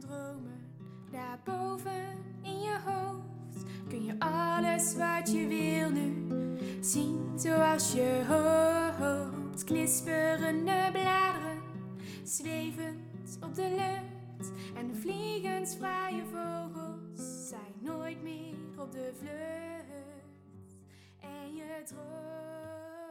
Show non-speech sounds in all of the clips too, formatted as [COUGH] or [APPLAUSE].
Dromen, daarboven in je hoofd, kun je alles wat je wil nu zien zoals je hoopt. Knisperende bladeren, zwevend op de lucht en de vliegensvrije vogels zijn nooit meer op de vlucht. En je droomde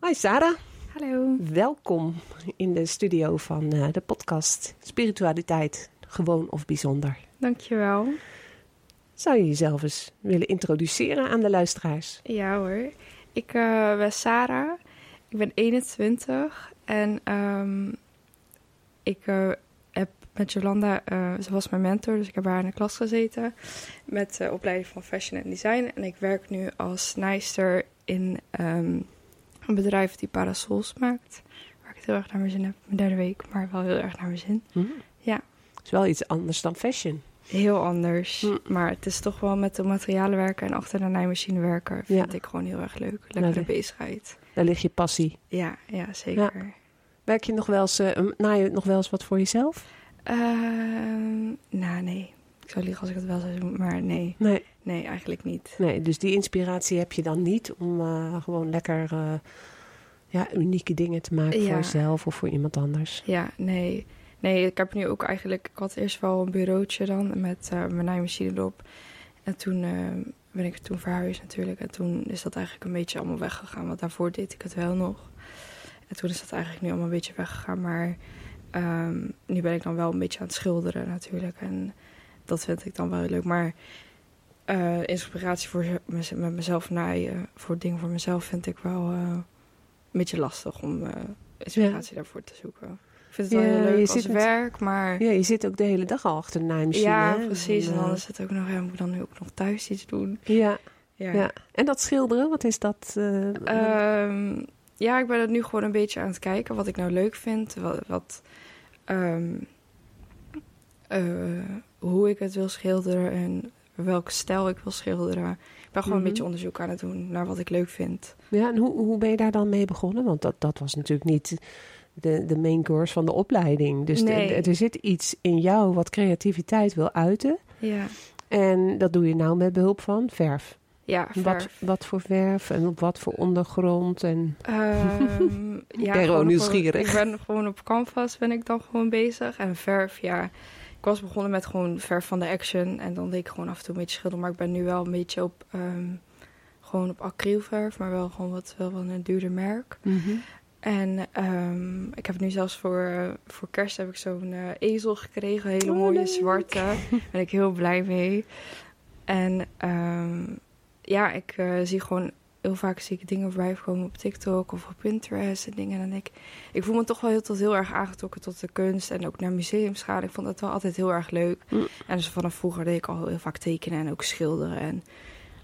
nog. Sarah, Hallo. welkom in de studio van eh, de podcast Spiritualiteit Gewoon of Bijzonder. Dankjewel. Zou je jezelf eens willen introduceren aan de luisteraars? Ja hoor. Ik eh, ben Sarah. Ik ben 21 en ehm, ik eh, heb met Jolanda, ze was mijn mentor, dus ik heb haar in de klas gezeten met de opleiding van Fashion en Design. En ik werk nu als nijster in ehm, een bedrijf die parasols maakt. Waar ik het heel erg naar mijn zin heb. Mijn derde week, maar wel heel erg naar mijn zin. Ja. is wel iets anders dan fashion. Heel anders. Hm. Maar het is toch wel met de materialen werken en achter de naaimachine werken. Vind Ja. ik gewoon heel erg leuk. Lekkere Nou, de- bezigheid. Daar ligt je passie. Ja, ja zeker. Werk je nog wel eens, eh, naai je nog wel eens wat voor jezelf? Ehm, nou, nee. Ik zou liegen als ik het wel zou doen, maar nee. Nee. Nee, eigenlijk niet. Nee, dus die inspiratie heb je dan niet om eh, gewoon lekker eh, ja, unieke dingen te maken voor jezelf of voor iemand anders. Ja, nee. Nee, ik heb nu ook eigenlijk... Ik had eerst wel een bureautje dan met eh, mijn naaimachine erop. En toen ben ik toen verhuisd natuurlijk. En toen is dat eigenlijk een beetje allemaal weggegaan. Want daarvoor deed ik het wel nog. En toen is dat eigenlijk nu allemaal een beetje weggegaan. Maar ehm, nu ben ik dan wel een beetje aan het schilderen natuurlijk. En dat vind ik dan wel leuk. Maar eh, inspiratie voor mez- met mezelf naaien, voor dingen voor mezelf, vind ik wel eh, een beetje lastig om eh, inspiratie daarvoor te zoeken. Ik vind het wel Ja, heel je leuk zit als met- werk, maar Ja, je zit ook de hele dag al achter de naaimachine. ja, hè? precies. En dan is het ook nog, ja, moet ik dan nu ook nog thuis iets doen? ja, Ja. ja. En dat schilderen, wat is dat? eh, Ehm, ja, ik ben het nu gewoon een beetje aan het kijken wat ik nou leuk vind. Wat, wat ehm, eh, hoe ik het wil schilderen en welke stijl ik wil schilderen. Ik ben gewoon Mhm. een beetje onderzoek aan het doen naar wat ik leuk vind. ja, en hoe, hoe ben je daar dan mee begonnen? Want dat, dat was natuurlijk niet de, de main course van de opleiding. Dus de- Nee. de- er zit iets in jou wat creativiteit wil uiten. Ja, En dat doe je nou met behulp van verf. ja Wat, verf. wat voor verf en op wat voor ondergrond. En... Ehm, [LAUGHS] ja, gewoon op- nieuwsgierig. ik ben gewoon op canvas ben ik dan gewoon bezig. En verf, ja. Ik was begonnen met gewoon verf van de Action. En dan deed ik gewoon af en toe een beetje schilderen. Maar ik ben nu wel een beetje op... ehm, gewoon op acrylverf. Maar wel gewoon wat wel van een duurder merk. En ehm, ik heb nu zelfs voor, eh, voor kerst heb ik zo'n eh, ezel gekregen. Hele Oh, mooie leuk. zwarte. Daar ben ik heel blij mee. En ehm, ja, ik eh, zie gewoon heel vaak zie ik dingen voorbij komen op TikTok of op Pinterest en dingen. En ik, ik voel me toch wel heel, tot heel erg aangetrokken tot de kunst en ook naar museums gaan. Ik vond dat wel altijd heel erg leuk. Mm. En dus vanaf vroeger deed ik al heel vaak tekenen en ook schilderen en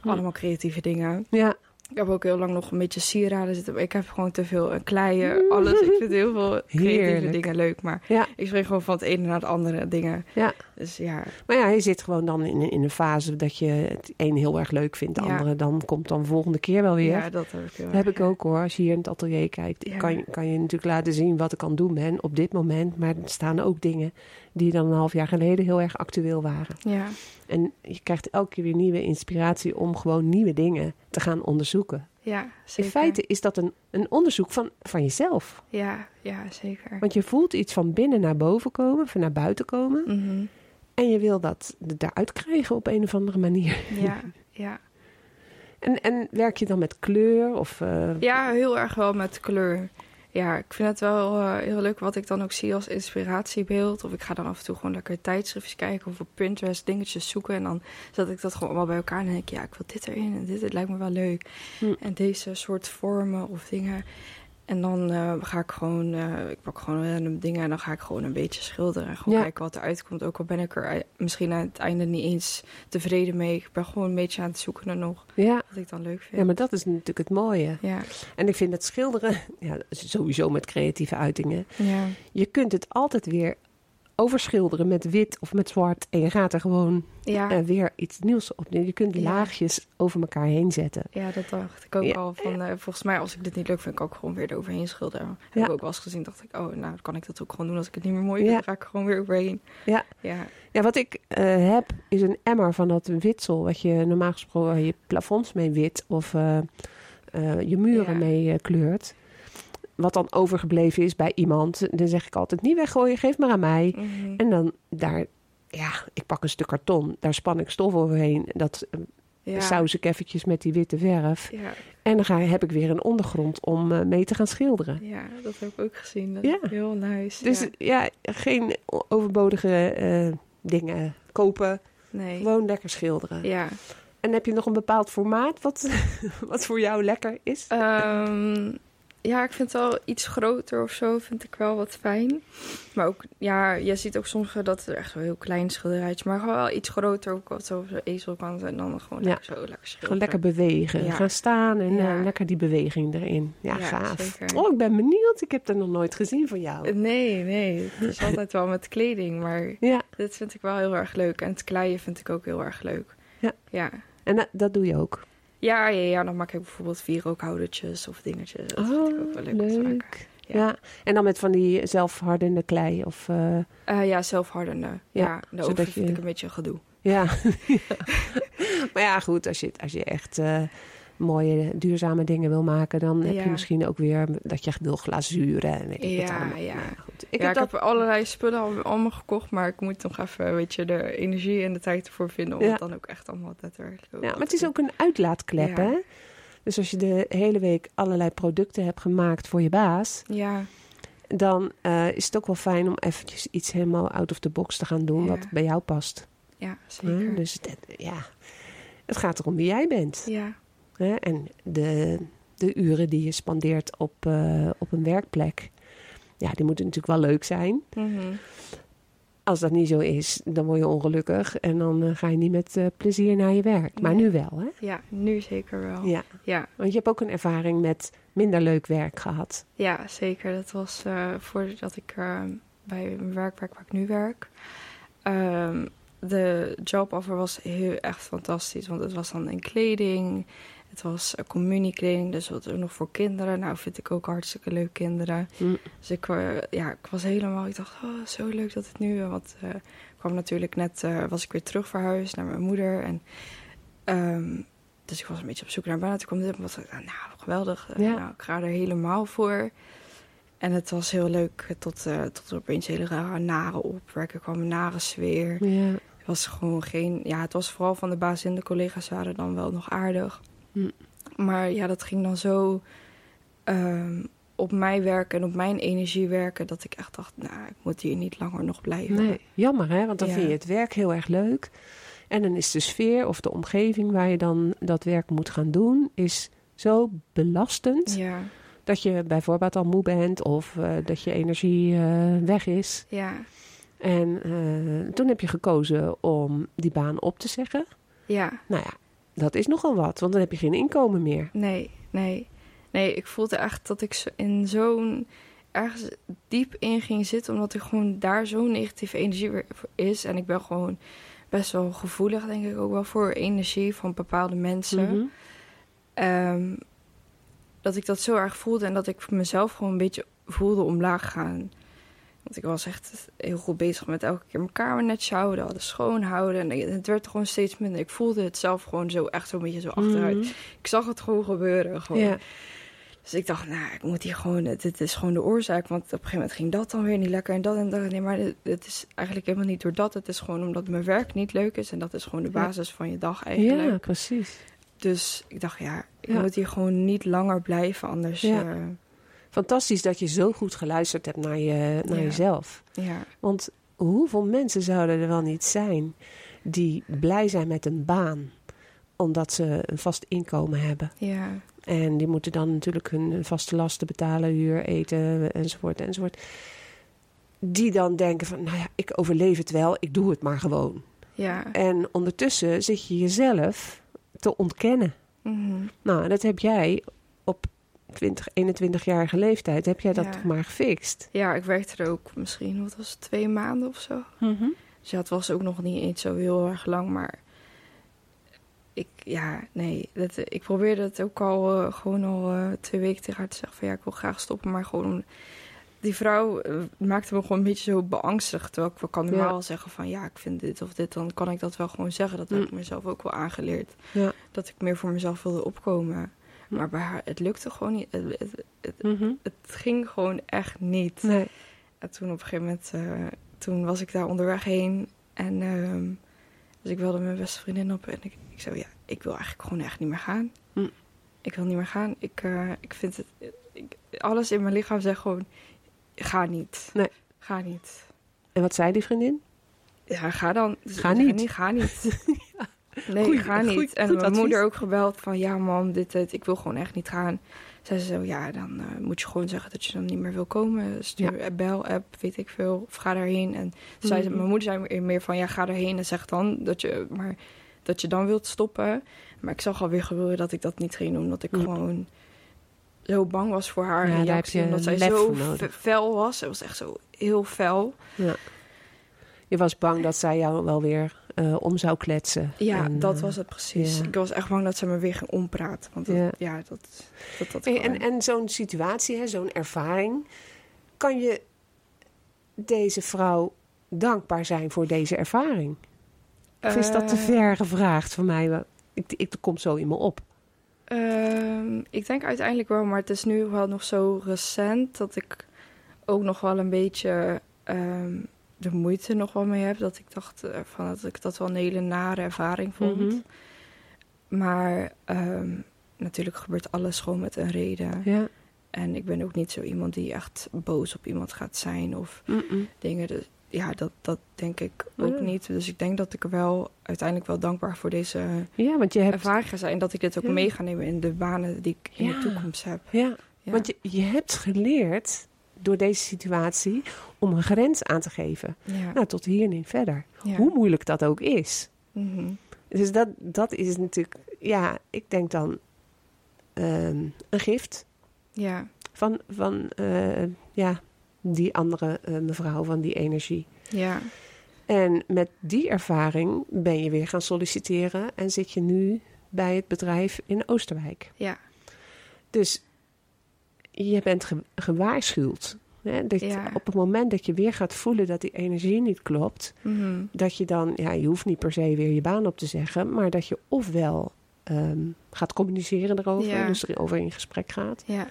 Mm. allemaal creatieve dingen. Ja, Ik heb ook heel lang nog een beetje sieraden zitten. Ik heb gewoon te veel kleien, alles. Ik vind heel veel creatieve Heerlijk. dingen leuk. Maar ja, ik spring gewoon van het ene naar het andere dingen. ja. Dus ja, Maar ja, je zit gewoon dan in, in een fase dat je het een heel erg leuk vindt. De Ja. andere dan komt dan volgende keer wel weer. ja dat heb ik dat heb ik ook hoor. Als je hier in het atelier kijkt, Ja. kan, je, kan je natuurlijk laten zien wat ik aan het doen ben op dit moment. Maar er staan ook dingen die dan een half jaar geleden heel erg actueel waren. Ja, En je krijgt elke keer weer nieuwe inspiratie om gewoon nieuwe dingen te gaan onderzoeken. Ja, zeker. In feite is dat een, een onderzoek van, van jezelf. Ja, ja, zeker. Want je voelt iets van binnen naar boven komen, van naar buiten komen. Mhm. En je wil dat eruit krijgen op een of andere manier. Ja, [LAUGHS] ja. En, en werk je dan met kleur? Of, eh, ja, heel erg wel met kleur. Ja, ik vind het wel eh, heel leuk wat ik dan ook zie als inspiratiebeeld. Of ik ga dan af en toe gewoon lekker tijdschriftjes kijken of op Pinterest dingetjes zoeken. En dan zet ik dat gewoon allemaal bij elkaar en denk ik, ja, ik wil dit erin en dit, dit lijkt me wel leuk. Hm. En deze soort vormen of dingen. En dan eh, ga ik gewoon, eh, ik pak gewoon random dingen en dan ga ik gewoon een beetje schilderen. En gewoon Ja. kijken wat eruit komt. Ook al ben ik er ei- misschien aan het einde niet eens tevreden mee. Ik ben gewoon een beetje aan het zoeken nog. ja. Wat ik dan leuk vind. ja, maar dat is natuurlijk het mooie. ja. En ik vind het schilderen, [LAUGHS] ja, sowieso met creatieve uitingen. ja. Je kunt het altijd weer overschilderen met wit of met zwart. En je gaat er gewoon Ja. eh, weer iets nieuws op. Je kunt Ja. laagjes over elkaar heen zetten. Ja, dat dacht ik ook Ja. al. Van, eh, volgens mij, als ik dit niet leuk vind, kan ik gewoon weer eroverheen schilderen. Heb ik ook wel eens gezien, dacht ik, oh, nou, kan ik dat ook gewoon doen. Als ik het niet meer mooi vind, ga ik gewoon weer overheen. Ja. Ja, Ja, wat ik eh, heb is een emmer van dat witsel. Wat je normaal gesproken je plafonds mee wit of je muren mee kleurt. Wat dan overgebleven is bij iemand. Dan zeg ik altijd niet weggooien, geef maar aan mij. Mhm. En dan daar, ja, ik pak een stuk karton. Daar span ik stof overheen. Dat eh, ja. saus ik eventjes met die witte verf. Ja, En dan ga, heb ik weer een ondergrond om eh, mee te gaan schilderen. ja, dat heb ik ook gezien. Dat Ja. is heel nice. Dus ja. ja, geen overbodige eh, dingen kopen. nee. Gewoon lekker schilderen. Ja. En heb je nog een bepaald formaat wat, [LAUGHS] wat voor jou lekker is? Ehm, ja, ik vind het wel iets groter of zo, vind ik wel wat fijn. Maar ook, ja, je ziet ook soms dat het echt zo heel klein schilderijtje, maar gewoon wel iets groter, ook wat zo de ezelkant en dan gewoon Ja. lekker zo lekker schilderen. Gewoon lekker bewegen. Ja. Gaan staan en Ja. eh, lekker die beweging erin. Ja, gaaf. zeker. Oh, ik ben benieuwd. Ik heb er nog nooit gezien van jou. Nee, nee. Het is altijd wel met kleding, maar Ja, dit vind ik wel heel erg leuk. En het kleien vind ik ook heel erg leuk. Ja. Ja, en dat, dat doe je ook. Ja, ja, ja, dan maak ik bijvoorbeeld vierookhoudertjes of dingetjes. Dat vind ik ook wel leuk, om te maken. Oh, Ja. en dan met van die zelfhardende klei. Of, eh, Eh, ja, zelfhardende. Ja, Ja, de oven vind je- ik een beetje gedoe. ja. [LAUGHS] [LAUGHS] maar ja, goed. Als je, als je echt eh, mooie, duurzame dingen wil maken... dan heb je misschien ook weer dat je wil glazuren. En weet ik Ja, allemaal. ja. goed. Ik ja, heb ik dat... heb allerlei spullen al, allemaal gekocht, maar ik moet nog even weet je, de energie en de tijd ervoor vinden om Ja. het dan ook echt allemaal daadwerkelijk Ja, maar het is ook een uitlaatklep, hè? Dus als je de hele week allerlei producten hebt gemaakt voor je baas... Ja, dan eh, is het ook wel fijn om eventjes iets helemaal out of the box te gaan doen... Wat bij jou past. ja, zeker. Dus het, ja, het gaat erom wie jij bent. Ja, Hè? En de, de uren die je spandeert op, eh, op een werkplek... ja, die moeten natuurlijk wel leuk zijn. mhm. Als dat niet zo is, dan word je ongelukkig... en dan eh, ga je niet met eh, plezier naar je werk. Maar Nee. nu wel, hè? ja nu zeker wel. Ja, Ja, want je hebt ook een ervaring met minder leuk werk gehad. ja zeker. Dat was voordat ik eh, bij mijn werkplek waar ik nu werk. Ehm, de joboffer was heel echt fantastisch, want het was dan in kleding. Het was communiekleding, dus wat ook nog voor kinderen. Nou, vind ik ook hartstikke leuk kinderen. Hm. Dus ik, eh, ja, ik was helemaal, ik dacht, oh, zo leuk dat het nu, want eh, ik kwam natuurlijk net, was ik weer terug verhuisd naar mijn moeder. En, ehm, dus ik was een beetje op zoek naar baan. Toen kwam dit, en was ik, nou, geweldig. Ja. Nou, ik ga er helemaal voor. En het was heel leuk tot, eh, tot er opeens hele rare nare opwerken. Er kwam een nare sfeer. Ja. Het was gewoon geen, ja, het was vooral van de baas en de collega's waren dan wel nog aardig. Hm. Maar ja, dat ging dan zo ehm, op mij werken en op mijn energie werken, dat ik echt dacht, nou, ik moet hier niet langer nog blijven. Nee, jammer hè, want dan Ja. vind je het werk heel erg leuk. En dan is de sfeer of de omgeving waar je dan dat werk moet gaan doen, is zo belastend. Ja, Dat je bijvoorbeeld al moe bent of eh, dat je energie eh, weg is. ja, En eh, toen heb je gekozen om die baan op te zeggen. ja, Nou ja, dat is nogal wat, want dan heb je geen inkomen meer. nee, nee. Nee, ik voelde echt dat ik in zo'n ergens diep in ging zitten, omdat er gewoon daar zo'n negatieve energie weer is. En ik ben gewoon best wel gevoelig, denk ik ook wel, voor energie van bepaalde mensen. Mhm. Ehm, dat ik dat zo erg voelde en dat ik mezelf gewoon een beetje voelde omlaag gaan. Want ik was echt heel goed bezig met elke keer mijn kamer netjes houden, alles schoonhouden. En het werd gewoon steeds minder. Ik voelde het zelf gewoon zo echt zo'n beetje zo achteruit. Mhm. Ik zag het gewoon gebeuren. Gewoon. Dus ik dacht, nou, ik moet hier gewoon, dit is gewoon de oorzaak. Want op een gegeven moment ging dat dan weer niet lekker en dat en dat. Nee, maar het- is eigenlijk helemaal niet door dat. Het is gewoon omdat mijn werk niet leuk is. En dat is gewoon de basis van je dag eigenlijk. ja, precies. Dus ik dacht, ja, ik Ja. moet hier gewoon niet langer blijven. Anders, Ja. ja, Fantastisch dat je zo goed geluisterd hebt naar, je, naar Ja. jezelf. ja, Want hoeveel mensen zouden er wel niet zijn die blij zijn met een baan, omdat ze een vast inkomen hebben? ja, En die moeten dan natuurlijk hun vaste lasten betalen, huur, eten, enzovoort, enzovoort. Die dan denken van, nou ja, ik overleef het wel, ik doe het maar gewoon. ja. En ondertussen zit je jezelf te ontkennen. Mhm. Nou, dat heb jij op 20, 21-jarige leeftijd, heb jij dat Ja. toch maar gefixt? Ja, ik werkte er ook misschien, wat was het, twee maanden of zo. Dus ja, het was ook nog niet eens zo heel erg lang, maar ik, ja, nee, dat, ik probeerde het ook al eh, gewoon al eh, twee weken tegen haar te zeggen van ja, ik wil graag stoppen, maar gewoon om- die vrouw eh, maakte me gewoon een beetje zo beangstigd. Terwijl ik wel kan normaal Ja. zeggen van ja, ik vind dit of dit, dan kan ik dat wel gewoon zeggen. Dat heb Mm. ik mezelf ook wel aangeleerd. Ja. Dat ik meer voor mezelf wilde opkomen. Maar bij haar, het lukte gewoon niet. Het, het, het, Mhm. het ging gewoon echt niet. Nee. En toen op een gegeven moment, eh, toen was ik daar onderweg heen. En ehm, dus ik wilde mijn beste vriendin op. En ik, ik zei, ja, ik wil eigenlijk gewoon echt niet meer gaan. Hm. Ik wil niet meer gaan. Ik, eh, ik vind het, ik, alles in mijn lichaam zegt gewoon, ga niet. Nee. Ga niet. En wat zei die vriendin? Ja, ga dan. Dus Ga niet. Ga niet. [LAUGHS] [LAUGHS] Nee, Goeie- ga niet. goeie- en goed mijn advies. moeder ook gebeld van... Ja, mam, dit, dit, ik wil gewoon echt niet gaan. Zei ze zo, ja, dan eh, moet je gewoon zeggen dat je dan niet meer wil komen. Stuur een bel, app, weet ik veel. Of ga daarheen. En zei ze, Mhm. mijn moeder zei meer- van... Ja, ga daarheen en zeg dan dat je, maar, dat je dan wilt stoppen. Maar ik zag alweer gebeuren dat ik dat niet ging doen. Omdat ik Ja. gewoon zo bang was voor haar Ja, reactie. Omdat zij zo fel was. Ze was echt zo heel fel. Je was bang dat zij jou wel weer eh, om zou kletsen. Ja, En, dat eh, was het precies. ja. Ik was echt bang dat ze me weer ging ompraten. Want dat, Ja. ja. dat dat, dat Hey, en en zo'n situatie, hè, zo'n ervaring, kan je deze vrouw dankbaar zijn voor deze ervaring? Of is dat te Eh, ver gevraagd van mij? Ik, ik, het komt zo in me op. ehm, ik denk uiteindelijk wel, maar het is nu wel nog zo recent dat ik ook nog wel een beetje ehm, de moeite nog wel mee heb. Dat ik dacht eh, van dat ik dat wel een hele nare ervaring vond. Mhm. Maar ehm, natuurlijk gebeurt alles gewoon met een reden. Ja. En ik ben ook niet zo iemand die echt boos op iemand gaat zijn of dingen. Dus ja, dat, dat denk ik ook Ja. niet. Dus ik denk dat ik er wel uiteindelijk wel dankbaar voor deze ja, want je hebt, ervaring ga zijn. En dat ik dit ook Ja. mee ga nemen in de banen die ik in de toekomst heb. ja, Ja. want je, je hebt geleerd door deze situatie om een grens aan te geven. ja. Nou, tot hier niet verder. ja. Hoe moeilijk dat ook is. Mhm. Dus dat, dat is natuurlijk, ja, ik denk dan ehm, een gift ja, van, van eh, ja, die andere eh, mevrouw, van die energie. ja, En met die ervaring ben je weer gaan solliciteren en zit je nu bij het bedrijf in Oosterwijk. ja, Dus je bent ge- gewaarschuwd. Hè, dat Ja. Op het moment dat je weer gaat voelen dat die energie niet klopt, Mhm. dat je dan, ja, je hoeft niet per se weer je baan op te zeggen, maar dat je ofwel ehm, gaat communiceren erover, Ja. dus erover in gesprek gaat. ja,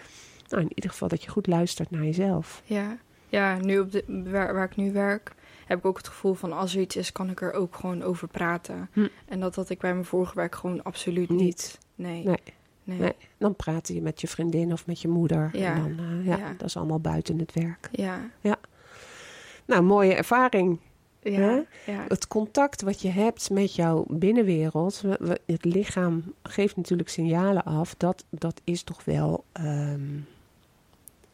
Nou, in ieder geval dat je goed luistert naar jezelf. ja. Ja, nu op de, waar, waar ik nu werk, heb ik ook het gevoel van als er iets is, kan ik er ook gewoon over praten. Hm. En dat had ik bij mijn vorige werk gewoon absoluut niet. Niet. Nee. Nee. Nee. Nee. Dan praat je met je vriendin of met je moeder. Ja. En dan, eh, ja, Ja. dat is allemaal buiten het werk. Ja. Nou, mooie ervaring. Ja. Ja. Het contact wat je hebt met jouw binnenwereld, we- we- het lichaam geeft natuurlijk signalen af. Dat, dat is toch wel ehm,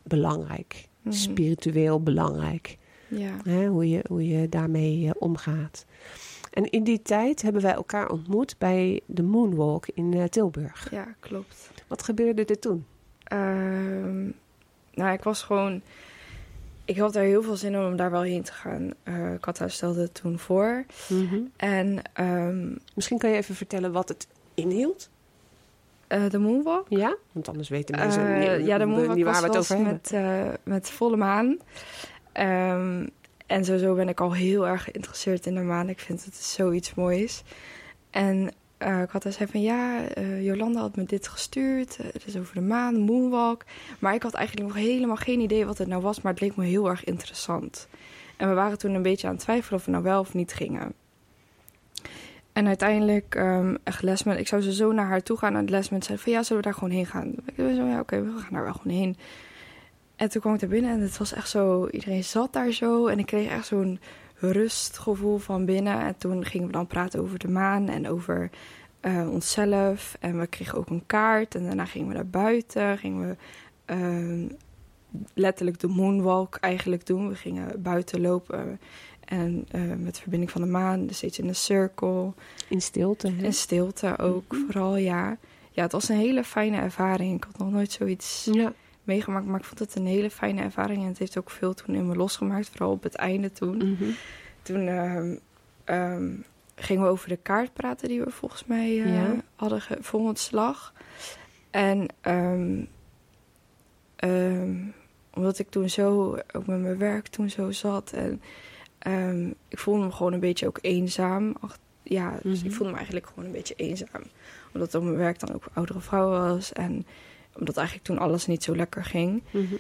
belangrijk. Mhm. Spiritueel belangrijk. Ja. Hè, hoe, je, hoe je daarmee eh, omgaat. En in die tijd hebben wij elkaar ontmoet bij de Moonwalk in eh, Tilburg. ja, klopt. Wat gebeurde er toen? Ehm, nou, ik was gewoon. Ik had er heel veel zin in om daar wel heen te gaan. Eh Katha stelde het toen voor. En ehm, Misschien kan je even vertellen wat het inhield. eh, de Moonwalk. Ja? Want anders weten mensen Eh, niet, ja, de niet Moonwalk waar was, we het was over hebben. met, eh, met volle maan. Ehm, en sowieso ben ik al heel erg geïnteresseerd in de maan. Ik vind het zoiets moois. En eh, ik had dus zei van ja, eh, Jolanda had me dit gestuurd. Eh, het is over de maan, moonwalk. Maar ik had eigenlijk nog helemaal geen idee wat het nou was. Maar het leek me heel erg interessant. En we waren toen een beetje aan het twijfelen of we nou wel of niet gingen. En uiteindelijk, um, echt lesmen. Ik zou zo naar haar toe gaan. En de lesmen zei van ja, zullen we daar gewoon heen gaan? Ik zei zo, ja, oké, we gaan daar wel gewoon heen. En toen kwam ik daar binnen en het was echt zo... Iedereen zat daar zo en ik kreeg echt zo'n rustgevoel van binnen. En toen gingen we dan praten over de maan en over uh, onszelf. En we kregen ook een kaart. En daarna gingen we naar buiten. Gingen we uh, letterlijk de moonwalk eigenlijk doen. We gingen buiten lopen. En uh, met verbinding van de maan, dus steeds in een cirkel. In stilte, hè? In stilte ook, mm -hmm. vooral, ja. Ja, het was een hele fijne ervaring. Ik had nog nooit zoiets ja. Meegemaakt, maar ik vond het een hele fijne ervaring. En het heeft ook veel toen in me losgemaakt, vooral op het einde toen. Mm -hmm. Toen um, um, gingen we over de kaart praten die we volgens mij uh, ja. hadden voor ons slag. En um, omdat ik toen zo, ook met mijn werk toen zo zat en... Ik voelde me gewoon een beetje ook eenzaam. Ach, ja, dus mm -hmm. ik voelde me eigenlijk gewoon een beetje eenzaam. Omdat op mijn werk dan ook oudere vrouw was. En omdat eigenlijk toen alles niet zo lekker ging. Mm -hmm.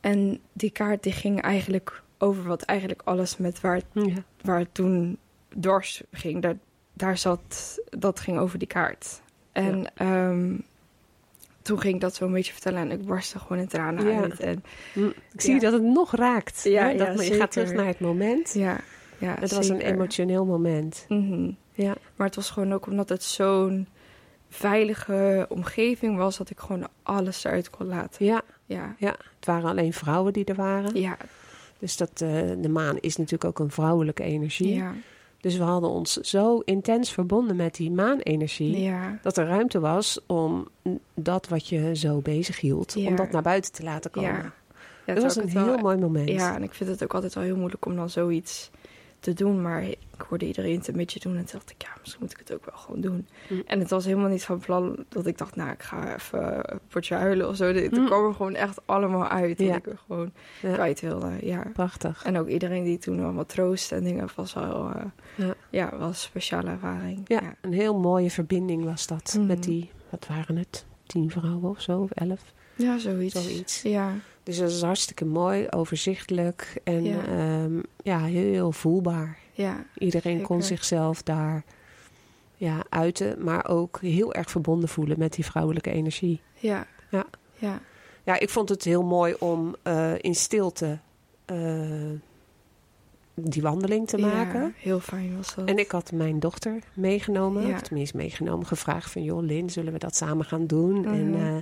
En die kaart die ging eigenlijk over wat eigenlijk alles met waar, ja. waar het toen dwars ging. Daar, daar zat, dat ging over die kaart. En ja. um, toen ging ik dat zo een beetje vertellen en ik barstte gewoon in tranen ja. uit. En, ik zie dat het nog raakt. Ja, dat, je gaat terug naar het moment. Ja, ja het was zeker. een emotioneel moment. Mm -hmm. ja. Maar het was gewoon ook omdat het zo'n veilige omgeving was... dat ik gewoon alles eruit kon laten. Ja. Ja. ja, het waren alleen vrouwen die er waren. Ja. Dus dat, uh, de maan is natuurlijk ook een vrouwelijke energie. Ja. Dus we hadden ons zo intens verbonden met die maanenergie... Ja. dat er ruimte was om dat wat je zo bezig hield... Ja. om dat naar buiten te laten komen. Ja. Dat was een heel wel, mooi moment. Ja, en ik vind het ook altijd wel heel moeilijk om dan zoiets te doen. Maar ik hoorde iedereen het een beetje doen en toen dacht ik... ja, misschien moet ik het ook wel gewoon doen. Mm. En het was helemaal niet van plan dat ik dacht... nou, ik ga even een potje huilen of zo. Het Mm. kwam er gewoon echt allemaal uit. Ja. Dat ik er gewoon Ja. kwijt wilde, ja. Prachtig. En ook iedereen die toen allemaal troost en dingen was wel... eh, Ja. ja, was een speciale ervaring. Ja, ja. een heel mooie verbinding was dat. Mhm. Met die, wat waren het? Tien vrouwen of zo, of elf. Ja, zoiets. Zoiets. Ja, Dus dat is hartstikke mooi, overzichtelijk en Ja. ja, ja heel voelbaar. ja, Iedereen kon zichzelf daar ja, uiten, maar ook heel erg verbonden voelen met die vrouwelijke energie. ja. Ja. Ja, Ja, ik vond het heel mooi om eh, in stilte eh, die wandeling te maken. Ja, heel fijn was dat. En ik had mijn dochter meegenomen, Ja. of tenminste meegenomen, gevraagd van... joh, Lin, zullen we dat samen gaan doen? Mhm. En eh,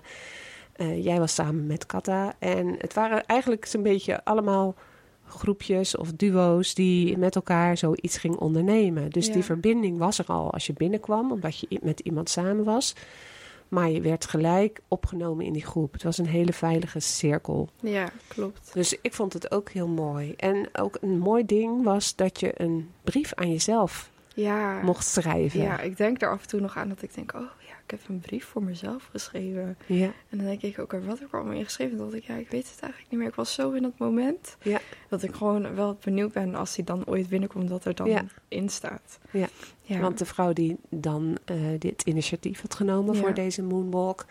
eh, jij was samen met Katta. En het waren eigenlijk zo'n beetje allemaal groepjes of duo's... die met elkaar zoiets gingen ondernemen. Dus Ja. die verbinding was er al als je binnenkwam... omdat je met iemand samen was. Maar je werd gelijk opgenomen in die groep. Het was een hele veilige cirkel. Ja, klopt. Dus ik vond het ook heel mooi. En ook een mooi ding was dat je een brief aan jezelf Ja. mocht schrijven. Ja, ik denk er af en toe nog aan dat ik denk, oh ik heb een brief voor mezelf geschreven. Ja, En dan denk ik ook, wat heb ik er allemaal in geschreven? Dan dacht ik, ja, ik weet het eigenlijk niet meer. Ik was zo in dat moment Ja. dat ik gewoon wel benieuwd ben als hij dan ooit binnenkomt, wat er dan Ja. in staat. Ja. ja. want de vrouw die dan eh, dit initiatief had genomen voor deze moonwalk,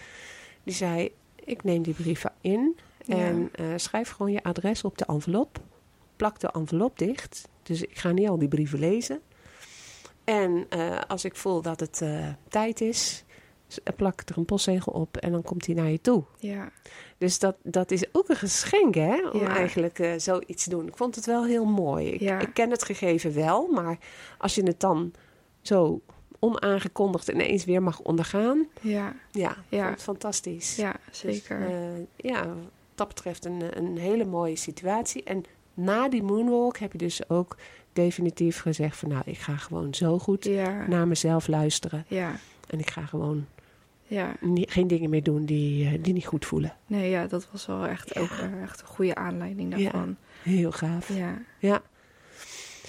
die zei: Ik neem die brieven in en eh, schrijf gewoon je adres op de envelop. Plak de envelop dicht. Dus ik ga niet al die brieven lezen. En eh, als ik voel dat het tijd is, plak er een postzegel op en dan komt hij naar je toe. ja, Dus dat, dat is ook een geschenk, hè? Om Ja. eigenlijk eh, zoiets te doen. Ik vond het wel heel mooi. Ik, Ja. ik ken het gegeven wel, maar als je het dan zo onaangekondigd ineens weer mag ondergaan... ja, Ja, ik Ja. vond het fantastisch. ja, Dus, zeker. eh, ja, wat dat betreft een, een hele mooie situatie. En na die moonwalk heb je dus ook definitief gezegd van... nou, ik ga gewoon zo goed naar mezelf luisteren. ja, En ik ga gewoon ja. geen dingen meer doen die, eh, die niet goed voelen. Nee, ja, dat was wel echt Ja. ook eh, echt een goede aanleiding Ja. daarvan. Heel gaaf. Ja. Ja.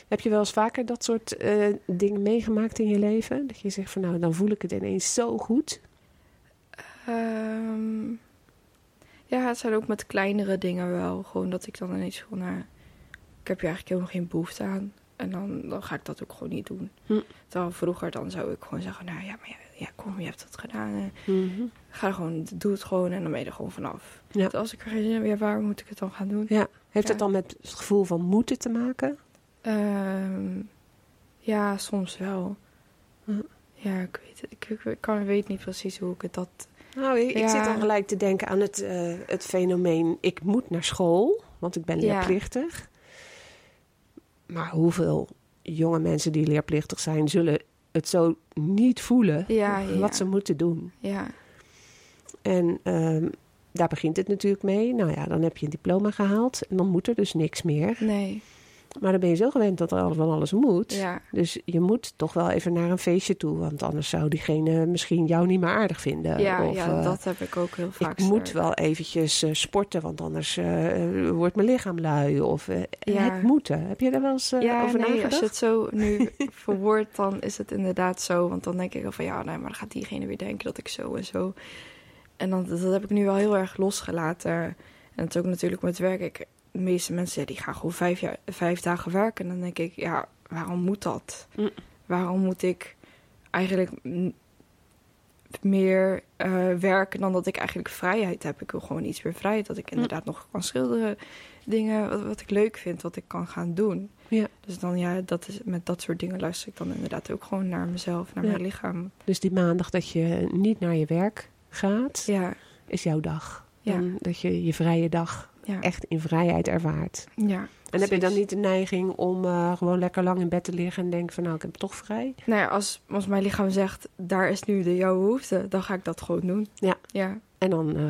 Heb je wel eens vaker dat soort eh, dingen meegemaakt in je leven? Dat je zegt van nou, dan voel ik het ineens zo goed. Ehm, ja, het zijn ook met kleinere dingen wel. Gewoon dat ik dan ineens voel, nou, ik heb hier eigenlijk helemaal geen behoefte aan. En dan, dan ga ik dat ook gewoon niet doen. Hm. Terwijl vroeger dan zou ik gewoon zeggen, nou ja, maar ja, ja kom, je hebt het gedaan. eh, Mhm. Ga gewoon, doe het gewoon en dan ben je er gewoon vanaf. Ja. Want Als ik er geen zin in heb, waar moet ik het dan gaan doen? Ja. Heeft het dan met het gevoel van moeten te maken? Ehm, ja, soms wel. Hm. Ja, ik weet, het, ik, ik, ik kan, weet niet precies hoe ik het dat... Nou, ik, ik zit dan gelijk te denken aan het, eh, het fenomeen... ik moet naar school, want ik ben Ja. leerplichtig. Maar hoeveel jonge mensen die leerplichtig zijn... zullen het zo niet voelen Ja, ja, wat ze moeten doen. Ja, En ehm, daar begint het natuurlijk mee. Nou ja, dan heb je een diploma gehaald en dan moet er dus niks meer. nee. Maar dan ben je zo gewend dat er al van alles moet. Ja, Dus je moet toch wel even naar een feestje toe. Want anders zou diegene misschien jou niet meer aardig vinden. ja, of, ja eh, dat heb ik ook heel vaak. ik moet wel eventjes eh, sporten, want anders eh, wordt mijn lichaam lui. Of Ja. het moeten. Heb je daar wel eens ja, over nee, nagedacht? als je het zo nu [LAUGHS] verwoordt, dan is het inderdaad zo. Want dan denk ik al van ja, nee, maar dan gaat diegene weer denken dat ik zo en zo. En dan, dat heb ik nu wel heel erg losgelaten. En het is ook natuurlijk met werk. Ik, de meeste mensen die gaan gewoon vijf, jaar, vijf dagen werken. En dan denk ik, ja, waarom moet dat? Mm. Waarom moet ik eigenlijk mm, meer eh, werken dan dat ik eigenlijk vrijheid heb? Ik wil gewoon iets meer vrijheid. Dat ik inderdaad nog kan schilderen. Dingen wat, wat ik leuk vind, wat ik kan gaan doen. Ja. Dus dan ja, dat is, met dat soort dingen luister ik dan inderdaad ook gewoon naar mezelf, naar Ja. mijn lichaam. Dus die maandag dat je niet naar je werk gaat, Ja, is jouw dag. Ja. Dan dat je je vrije dag ja, echt in vrijheid ervaart. ja. En heb je dan niet de neiging om eh, gewoon lekker lang in bed te liggen en denken van nou, ik heb het toch vrij? Nou ja, als, als mijn lichaam zegt, daar is nu de jouw behoefte, dan ga ik dat gewoon doen. Ja. Ja, En dan eh,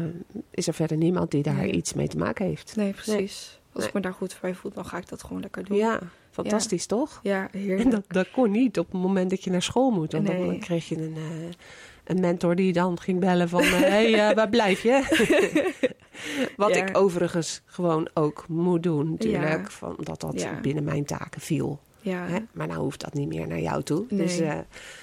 is er verder niemand die daar Nee. iets mee te maken heeft. nee, precies. Als Nee. ik me daar goed bij voel, dan ga ik dat gewoon lekker doen. Ja, fantastisch toch? Ja, En heerlijk. dat, dat kon niet op het moment dat je naar school moet. Want dan kreeg je een, eh, een mentor die dan ging bellen van... Hé, hey, eh, waar blijf je? [LAUGHS] Wat Ja. ik overigens gewoon ook moet doen natuurlijk. Van, dat dat binnen mijn taken viel. Ja, Hè? Maar nou hoeft dat niet meer naar jou toe. Nee. Dus eh,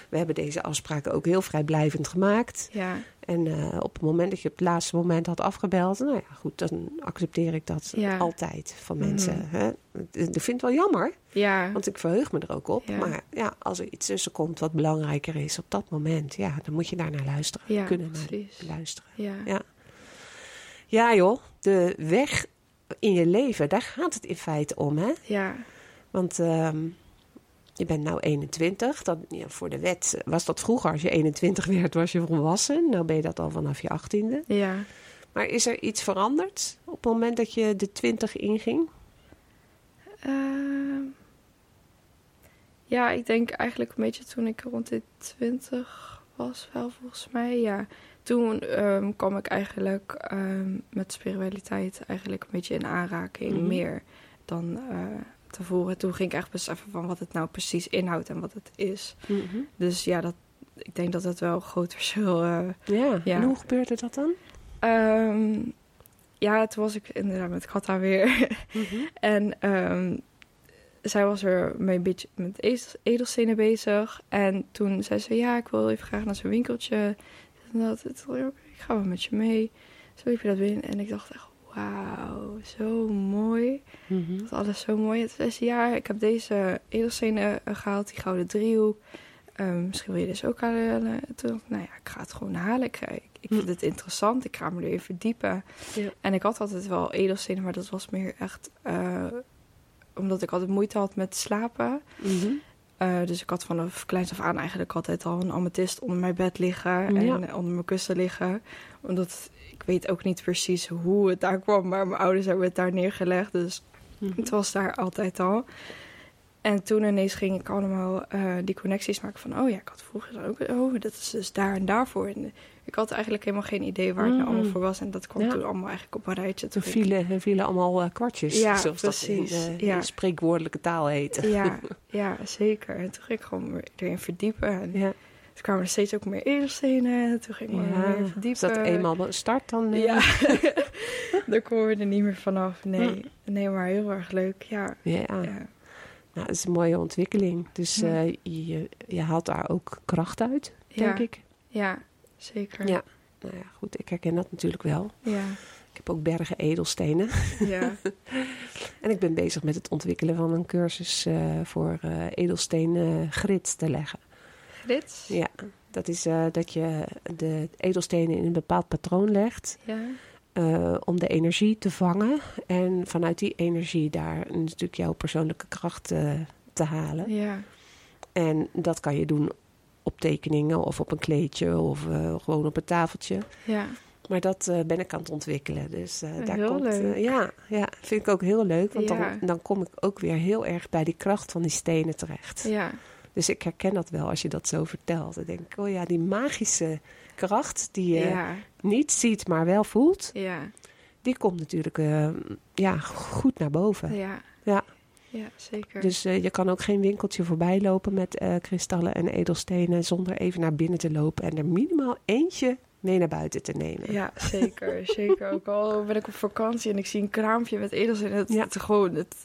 we hebben deze afspraken ook heel vrijblijvend gemaakt. ja, En eh, op het moment dat je op het laatste moment had afgebeld... nou ja, goed, dan accepteer ik dat Ja. altijd van Mhm. mensen. Hè? Ik vind het wel jammer, ja, want ik verheug me er ook op. Ja. Maar ja, als er iets tussen komt wat belangrijker is op dat moment... ja, dan moet je daar naar luisteren. ja, kunnen naar luisteren. Ja. Ja joh, de weg in je leven, daar gaat het in feite om, hè? ja, Want ehm, je bent nou 21. Dat, ja, voor de wet was dat vroeger. Als je 21 werd, was je volwassen. Nou ben je dat al vanaf je 18e. ja. Maar is er iets veranderd op het moment dat je de 20 inging? Ehm, ja, ik denk eigenlijk een beetje toen ik rond de 20 was, wel volgens mij. Ja, toen ehm, kwam ik eigenlijk met spiritualiteit eigenlijk een beetje in aanraking, Mhm. meer dan eh, tevoren. Toen ging ik echt beseffen van wat het nou precies inhoudt en wat het is. Dus ja, dat, ik denk dat het wel een groot verschil eh, Ja. Ja. en hoe gebeurde dat dan? Ehm, ja, toen was ik inderdaad met Katta weer. [LAUGHS] en ehm, zij was er mee een beetje met edels- edelstenen bezig. En toen zei ze, ja, ik wil even graag naar zo'n winkeltje. En dat, ik ga wel met je mee. Zo liep je dat binnen. En ik dacht echt, wauw, zo mooi. Mhm. Dat alles zo mooi. En toen zei ze, ja, ik heb deze edelstenen eh, gehaald, die gouden driehoek. Ehm, misschien wil je deze ook halen. En Toen dacht ik, nou ja, ik ga het gewoon halen. Ik, ga- ik, ik vind Hm. het interessant. Ik ga me erin verdiepen. Ja. En ik had altijd wel edelstenen, maar dat was meer echt... eh, omdat ik altijd moeite had met slapen. Mhm. Eh, dus ik had vanaf kleins af aan eigenlijk altijd al een amethyst onder mijn bed liggen. En Ja. eh, onder mijn kussen liggen. Omdat ik weet ook niet precies hoe het daar kwam. Maar mijn ouders hebben het daar neergelegd. Dus Mhm. het was daar altijd al. En toen ineens ging ik allemaal eh, die connecties maken van... oh ja, ik had vroeger ook... oh, dat is dus daar en daarvoor. En ik had eigenlijk helemaal geen idee waar het nou allemaal voor was. En dat kwam Ja. toen allemaal eigenlijk op een rijtje. Toen ik- vielen, vielen allemaal eh, kwartjes, Ja, zoals dat in precies. de, Ja. in spreekwoordelijke taal heet. Ja, [LAUGHS] ja, zeker. En toen ging ik gewoon erin verdiepen. En Ja. toen kwamen er steeds ook meer edelstenen. En toen ging ik me weer verdiepen. Als dat eenmaal start, dan... eh, Ja, [LAUGHS] [LAUGHS] daar komen we er niet meer vanaf. Nee, nee maar heel erg leuk. Ja, ja. Nou, dat is een mooie ontwikkeling. Dus Ja. eh, je, je haalt daar ook kracht uit, denk Ja. ik. ja zeker. Ja. Nou ja, goed, ik herken dat natuurlijk wel. ja. Ik heb ook bergen edelstenen. Ja. [LAUGHS] En ik ben bezig met het ontwikkelen van een cursus eh, voor eh edelstenen grit te leggen. Grits? Ja, dat is dat je de edelstenen in een bepaald patroon legt Ja. Eh, om de energie te vangen. En vanuit die energie daar natuurlijk jouw persoonlijke kracht eh, te halen. Ja. En dat kan je doen op tekeningen of op een kleedje of eh, gewoon op een tafeltje. Ja. Maar dat ben ik aan het ontwikkelen. Dus daar heel komt. leuk. ja, ja, vind ik ook heel leuk. Want Ja. dan, dan kom ik ook weer heel erg bij die kracht van die stenen terecht. Ja. Dus ik herken dat wel als je dat zo vertelt. Dan denk ik, oh ja, die magische kracht die je Ja. niet ziet, maar wel voelt, Ja. die komt natuurlijk eh, ja, goed naar boven. Ja. Ja. Ja, zeker. Dus eh, je kan ook geen winkeltje voorbij lopen met eh, kristallen en edelstenen zonder even naar binnen te lopen en er minimaal eentje mee naar buiten te nemen. Ja, zeker. [LAUGHS] zeker. Ook al ben ik op vakantie en ik zie een kraampje met edelstenen. Het, Ja. het, gewoon, het,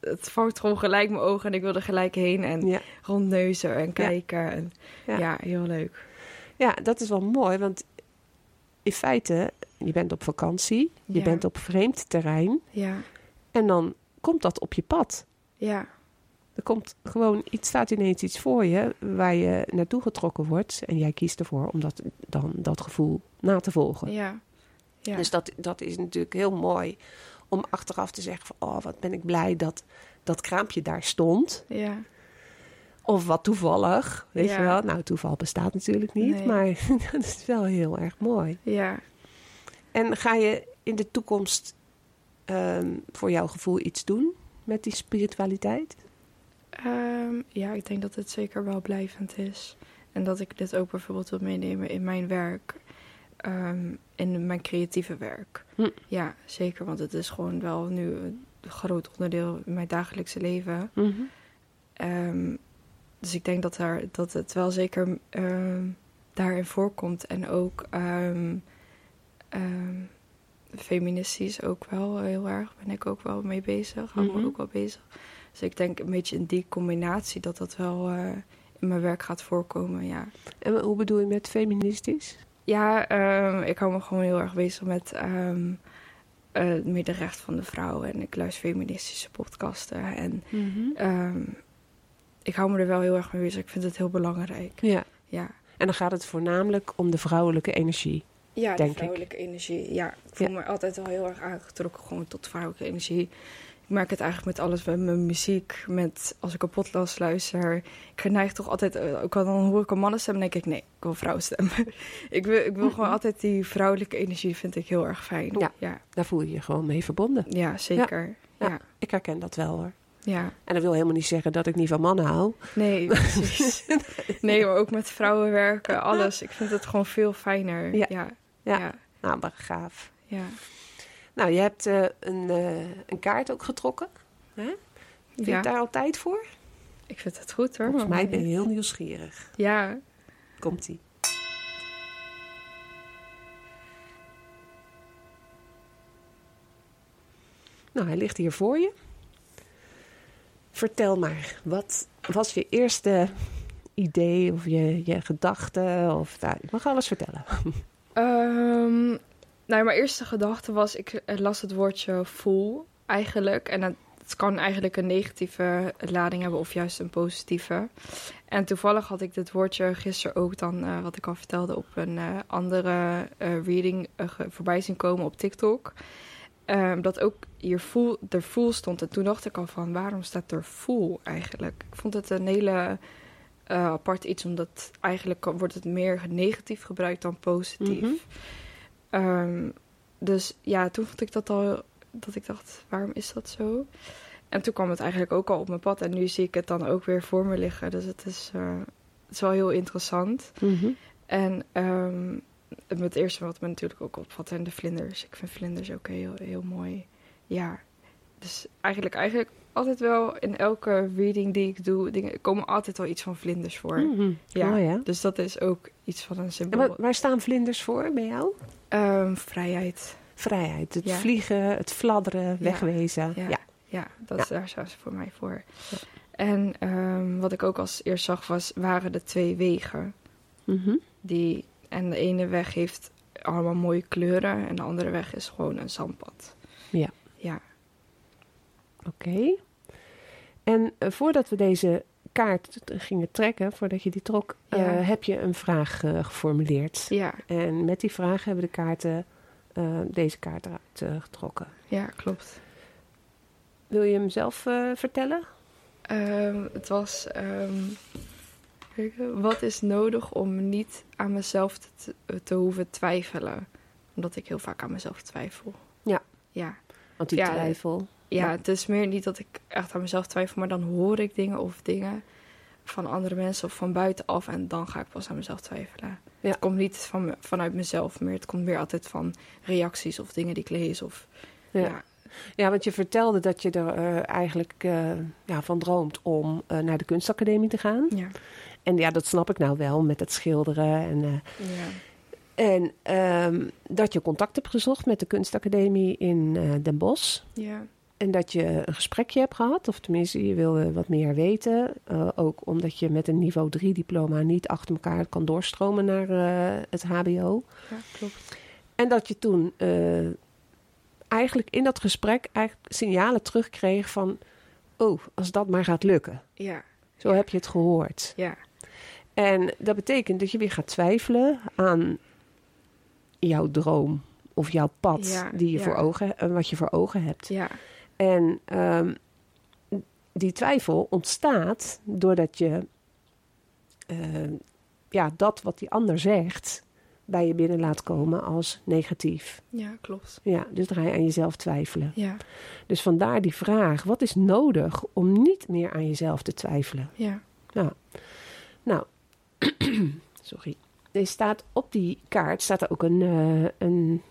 het vangt gewoon gelijk mijn ogen en ik wil er gelijk heen en Ja. rondneuzen en kijken. En, ja. heel leuk. Ja, dat is wel mooi, want in feite, je bent op vakantie, je Ja. bent op vreemd terrein Ja, en dan komt dat op je pad. ja, Er komt gewoon iets, staat ineens iets voor je waar je naartoe getrokken wordt en jij kiest ervoor om dat, dan dat gevoel na te volgen. ja. ja. Dus dat, dat is natuurlijk heel mooi om achteraf te zeggen van, oh wat ben ik blij dat dat kraampje daar stond. ja. Of wat toevallig, weet Ja. je wel. Nou, toeval bestaat natuurlijk niet, Nee. maar [LAUGHS] dat is wel heel erg mooi. ja. En ga je in de toekomst ehm, voor jouw gevoel iets doen met die spiritualiteit? Ehm, ja, ik denk dat het zeker wel blijvend is. En dat ik dit ook bijvoorbeeld wil meenemen in mijn werk. ehm, in mijn creatieve werk. Hm. Ja, zeker. Want het is gewoon wel nu een groot onderdeel in mijn dagelijkse leven. Ehm, dus ik denk dat, daar, dat het wel zeker ehm, daarin voorkomt. En ook ehm, ehm, feministisch ook wel heel erg. Ben ik ook wel mee bezig. Hou Mhm. me ook wel bezig. Dus ik denk een beetje in die combinatie dat dat wel eh, in mijn werk gaat voorkomen. Ja, En hoe bedoel je met feministisch? ja ik hou me gewoon heel erg bezig met ehm eh, het middenrecht van de vrouw. En ik luister feministische podcasten. En ehm, ik hou me er wel heel erg mee bezig. Ik vind het heel belangrijk. Ja, Ja, en dan gaat het voornamelijk om de vrouwelijke energie. ja Denk de ik. vrouwelijke energie. Ja, ik voel Ja. me altijd wel heel erg aangetrokken gewoon tot vrouwelijke energie. Ik merk het eigenlijk met alles, met mijn muziek, met als ik een podcast luister. Ik geneig toch altijd, eh, ook al dan hoor ik een mannenstem, denk ik nee, ik wil vrouwenstem. [LAUGHS] ik wil, ik wil gewoon altijd die vrouwelijke energie, vind ik heel erg fijn. Ja. ja, Daar voel je je gewoon mee verbonden. ja zeker. Ja. Ja. Ik herken dat wel hoor. Ja. En dat wil helemaal niet zeggen dat ik niet van mannen hou. nee, [LAUGHS] precies. nee, maar ook met vrouwen werken, alles. Ik vind het gewoon veel fijner. Ja. Ja, Ja. ja, Nou, maar gaaf. ja. Nou, je hebt eh, een, eh, een kaart ook getrokken. Hè? Vind je Ja. daar al tijd voor? Ik vind het goed hoor. Volgens mij ben je heel nieuwsgierig. Ja, Komt-ie. Nou, hij ligt hier voor je. Vertel maar, wat was je eerste idee of je, je gedachte? Of, nou, je mag alles vertellen. Ehm, nou, mijn eerste gedachte was, ik las het woordje voel eigenlijk. En het, het kan eigenlijk een negatieve lading hebben of juist een positieve. En toevallig had ik dit woordje gisteren ook dan, eh, wat ik al vertelde, op een eh, andere eh, reading voorbij zien komen op TikTok. Ehm, dat ook hier voel, er voel stond. En toen dacht ik al van, waarom staat er voel eigenlijk? Ik vond het een hele eh, apart iets, omdat eigenlijk wordt het meer negatief gebruikt dan positief. Mhm. Ehm, dus ja, toen vond ik dat al, dat ik dacht, waarom is dat zo? En toen kwam het eigenlijk ook al op mijn pad en nu zie ik het dan ook weer voor me liggen. Dus het is, eh, het is wel heel interessant. Mhm. En ehm, het eerste wat me natuurlijk ook opvalt zijn de vlinders. Ik vind vlinders ook heel, heel mooi. Ja, dus eigenlijk, eigenlijk altijd wel in elke reading die ik doe, dingen, komen altijd wel iets van vlinders voor. Mhm. Ja. Dus dat is ook iets van een En symbool. waar, waar staan vlinders voor bij jou? Ehm, vrijheid. Vrijheid, het Ja. vliegen, het fladderen, wegwezen. Ja. Ja. Ja, dat daar staan ze voor mij voor. En ehm, wat ik ook als eerst zag was, waren de twee wegen. Mhm. Die, en de ene weg heeft allemaal mooie kleuren. En de andere weg is gewoon een zandpad. Ja. Ja. Oké. En eh, voordat we deze kaart gingen trekken, voordat je die trok, eh, heb je een vraag eh, geformuleerd. Ja, En met die vraag hebben we de kaarten, deze kaart eruit getrokken. ja klopt. Wil je hem zelf vertellen? Ehm, het was... ehm, wat is nodig om niet aan mezelf te, te hoeven twijfelen? Omdat ik heel vaak aan mezelf twijfel. Ja. Ja. Want die Ja, twijfel. Ja, Ja. het is meer niet dat ik echt aan mezelf twijfel, maar dan hoor ik dingen of dingen van andere mensen of van buitenaf en dan ga ik pas aan mezelf twijfelen. Ja. Het komt niet van, me- vanuit mezelf meer, het komt meer altijd van reacties of dingen die ik lees of Ja. ja. Ja, want je vertelde dat je er eh, eigenlijk eh, ja, van droomt om eh, naar de kunstacademie te gaan. Ja. En ja, dat snap ik nou wel met het schilderen. En, eh, Ja. en ehm, dat je contact hebt gezocht met de kunstacademie in eh, Den Bosch. Ja. En dat je een gesprekje hebt gehad, of tenminste je wilde wat meer weten. Eh, ook omdat je met een niveau 3 diploma niet achter elkaar kan doorstromen naar het HBO. ja, klopt. En dat je toen eigenlijk in dat gesprek eigenlijk signalen terugkreeg van... Oh, als dat maar gaat lukken. Ja. Zo heb je het gehoord. Ja. En dat betekent dat je weer gaat twijfelen aan jouw droom of jouw pad Ja, die je ja. voor ogen, wat je voor ogen hebt. Ja. En ehm, die twijfel ontstaat doordat je eh, ja, dat wat die ander zegt bij je binnen laat komen als negatief. Ja, klopt. Ja, dus dan ga je aan jezelf twijfelen. Ja. Dus vandaar die vraag: wat is nodig om niet meer aan jezelf te twijfelen? Ja. Nou, [CLEARS THROAT] sorry. Er staat op die kaart staat er ook een, eh, een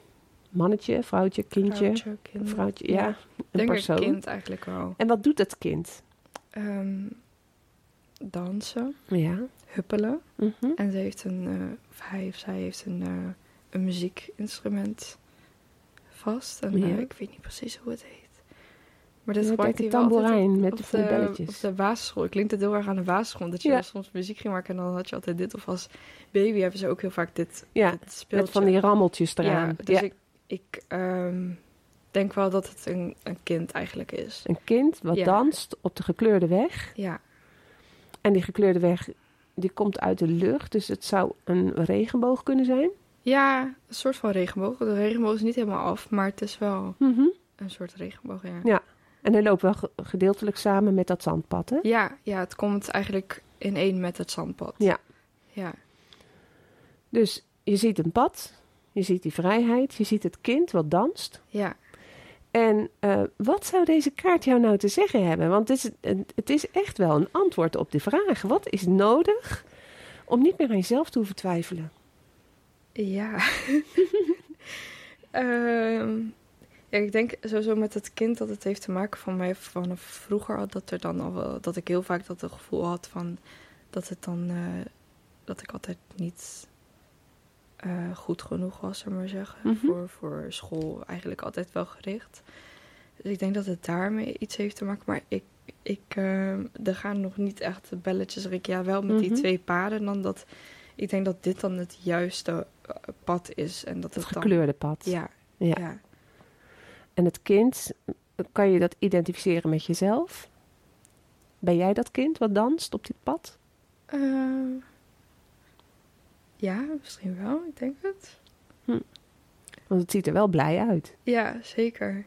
mannetje, vrouwtje, kindje, Vrouwtje, ja, een denk persoon. een kind eigenlijk wel. En wat doet dat kind? Ehm, dansen, Ja. huppelen. mhm. En ze heeft een, eh, of hij of zij heeft een, eh, een muziekinstrument vast. En Ja. eh, ik weet niet precies hoe het heet. Maar een wel altijd tamboerijn met de belletjes. Op de basisschool. Ik klinkt het heel erg aan de basisschool. Dat je Ja. soms muziek ging maken en dan had je altijd dit. Of als baby hebben ze ook heel vaak dit, Ja, dit speeltje. met van die rammeltjes eraan. Ja, dus Ja, ik, ik ehm, denk wel dat het een, een kind eigenlijk is. Een kind wat Ja. danst op de gekleurde weg. Ja, En die gekleurde weg die komt uit de lucht. Dus het zou een regenboog kunnen zijn. ja een soort van regenboog. De regenboog is niet helemaal af, maar het is wel Mhm. een soort regenboog, ja. Ja. En hij loopt wel ge- gedeeltelijk samen met dat zandpad, hè? Ja, ja, het komt eigenlijk in één met het zandpad. Ja. Ja, Dus je ziet een pad, je ziet die vrijheid, je ziet het kind wat danst. ja, En eh, wat zou deze kaart jou nou te zeggen hebben? Want het is, het- het is echt wel een antwoord op de vraag. Wat is nodig om niet meer aan jezelf te hoeven twijfelen? ja. [LAUGHS] Ehm, ja, ik denk sowieso met het kind dat het heeft te maken van mij vanaf vroeger al dat er dan al wel, dat ik heel vaak dat het gevoel had van dat het dan eh, dat ik altijd niet eh, goed genoeg was, zullen we maar zeggen, Mhm. voor, voor school eigenlijk altijd wel gericht. Dus ik denk dat het daarmee iets heeft te maken, maar ik ik, eh, er gaan nog niet echt belletjes rinkelen. Ja, wel met die Mhm. twee paden. Dan dat, ik denk dat dit dan het juiste pad is. En dat Het het dan, gekleurde pad. ja, Ja. ja. En het kind, kan je dat identificeren met jezelf? Ben jij dat kind wat danst op dit pad? Eh, ja, misschien wel. Ik denk het. Want het ziet er wel blij uit. Ja, zeker.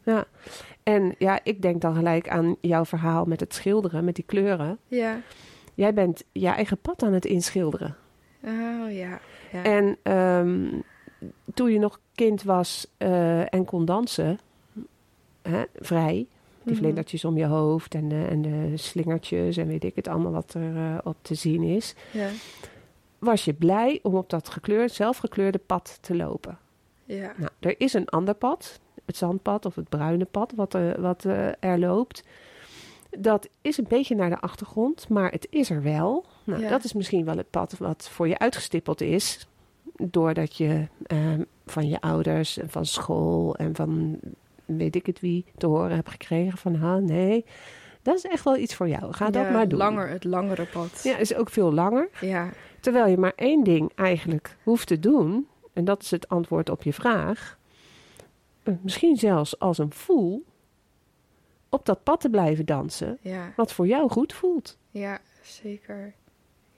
En ja, ik denk dan gelijk aan jouw verhaal met het schilderen, met die kleuren. Ja. Jij bent je eigen pad aan het inschilderen. Oh, ja. ja. En ehm, toen je nog kind was eh, en kon dansen, hè, vrij, die Mhm. vlindertjes om je hoofd en de, en de slingertjes en weet ik het allemaal wat er eh, op te zien is, Ja. was je blij om op dat gekleurd, zelfgekleurde pad te lopen. Ja. Nou, er is een ander pad, het zandpad of het bruine pad, wat, eh, wat eh, er loopt. Dat is een beetje naar de achtergrond, maar het is er wel. Nou, Ja. Dat is misschien wel het pad wat voor je uitgestippeld is. Doordat je ehm, van je ouders en van school en van weet ik het wie te horen hebt gekregen van... Ha, nee, dat is echt wel iets voor jou. Ga dat maar doen. Langer, het langere pad. Ja, is ook veel langer. Ja. Terwijl je maar één ding eigenlijk hoeft te doen. en dat is het antwoord op je vraag, eh, misschien zelfs als een voel, op dat pad te blijven dansen, Ja, wat voor jou goed voelt. ja zeker.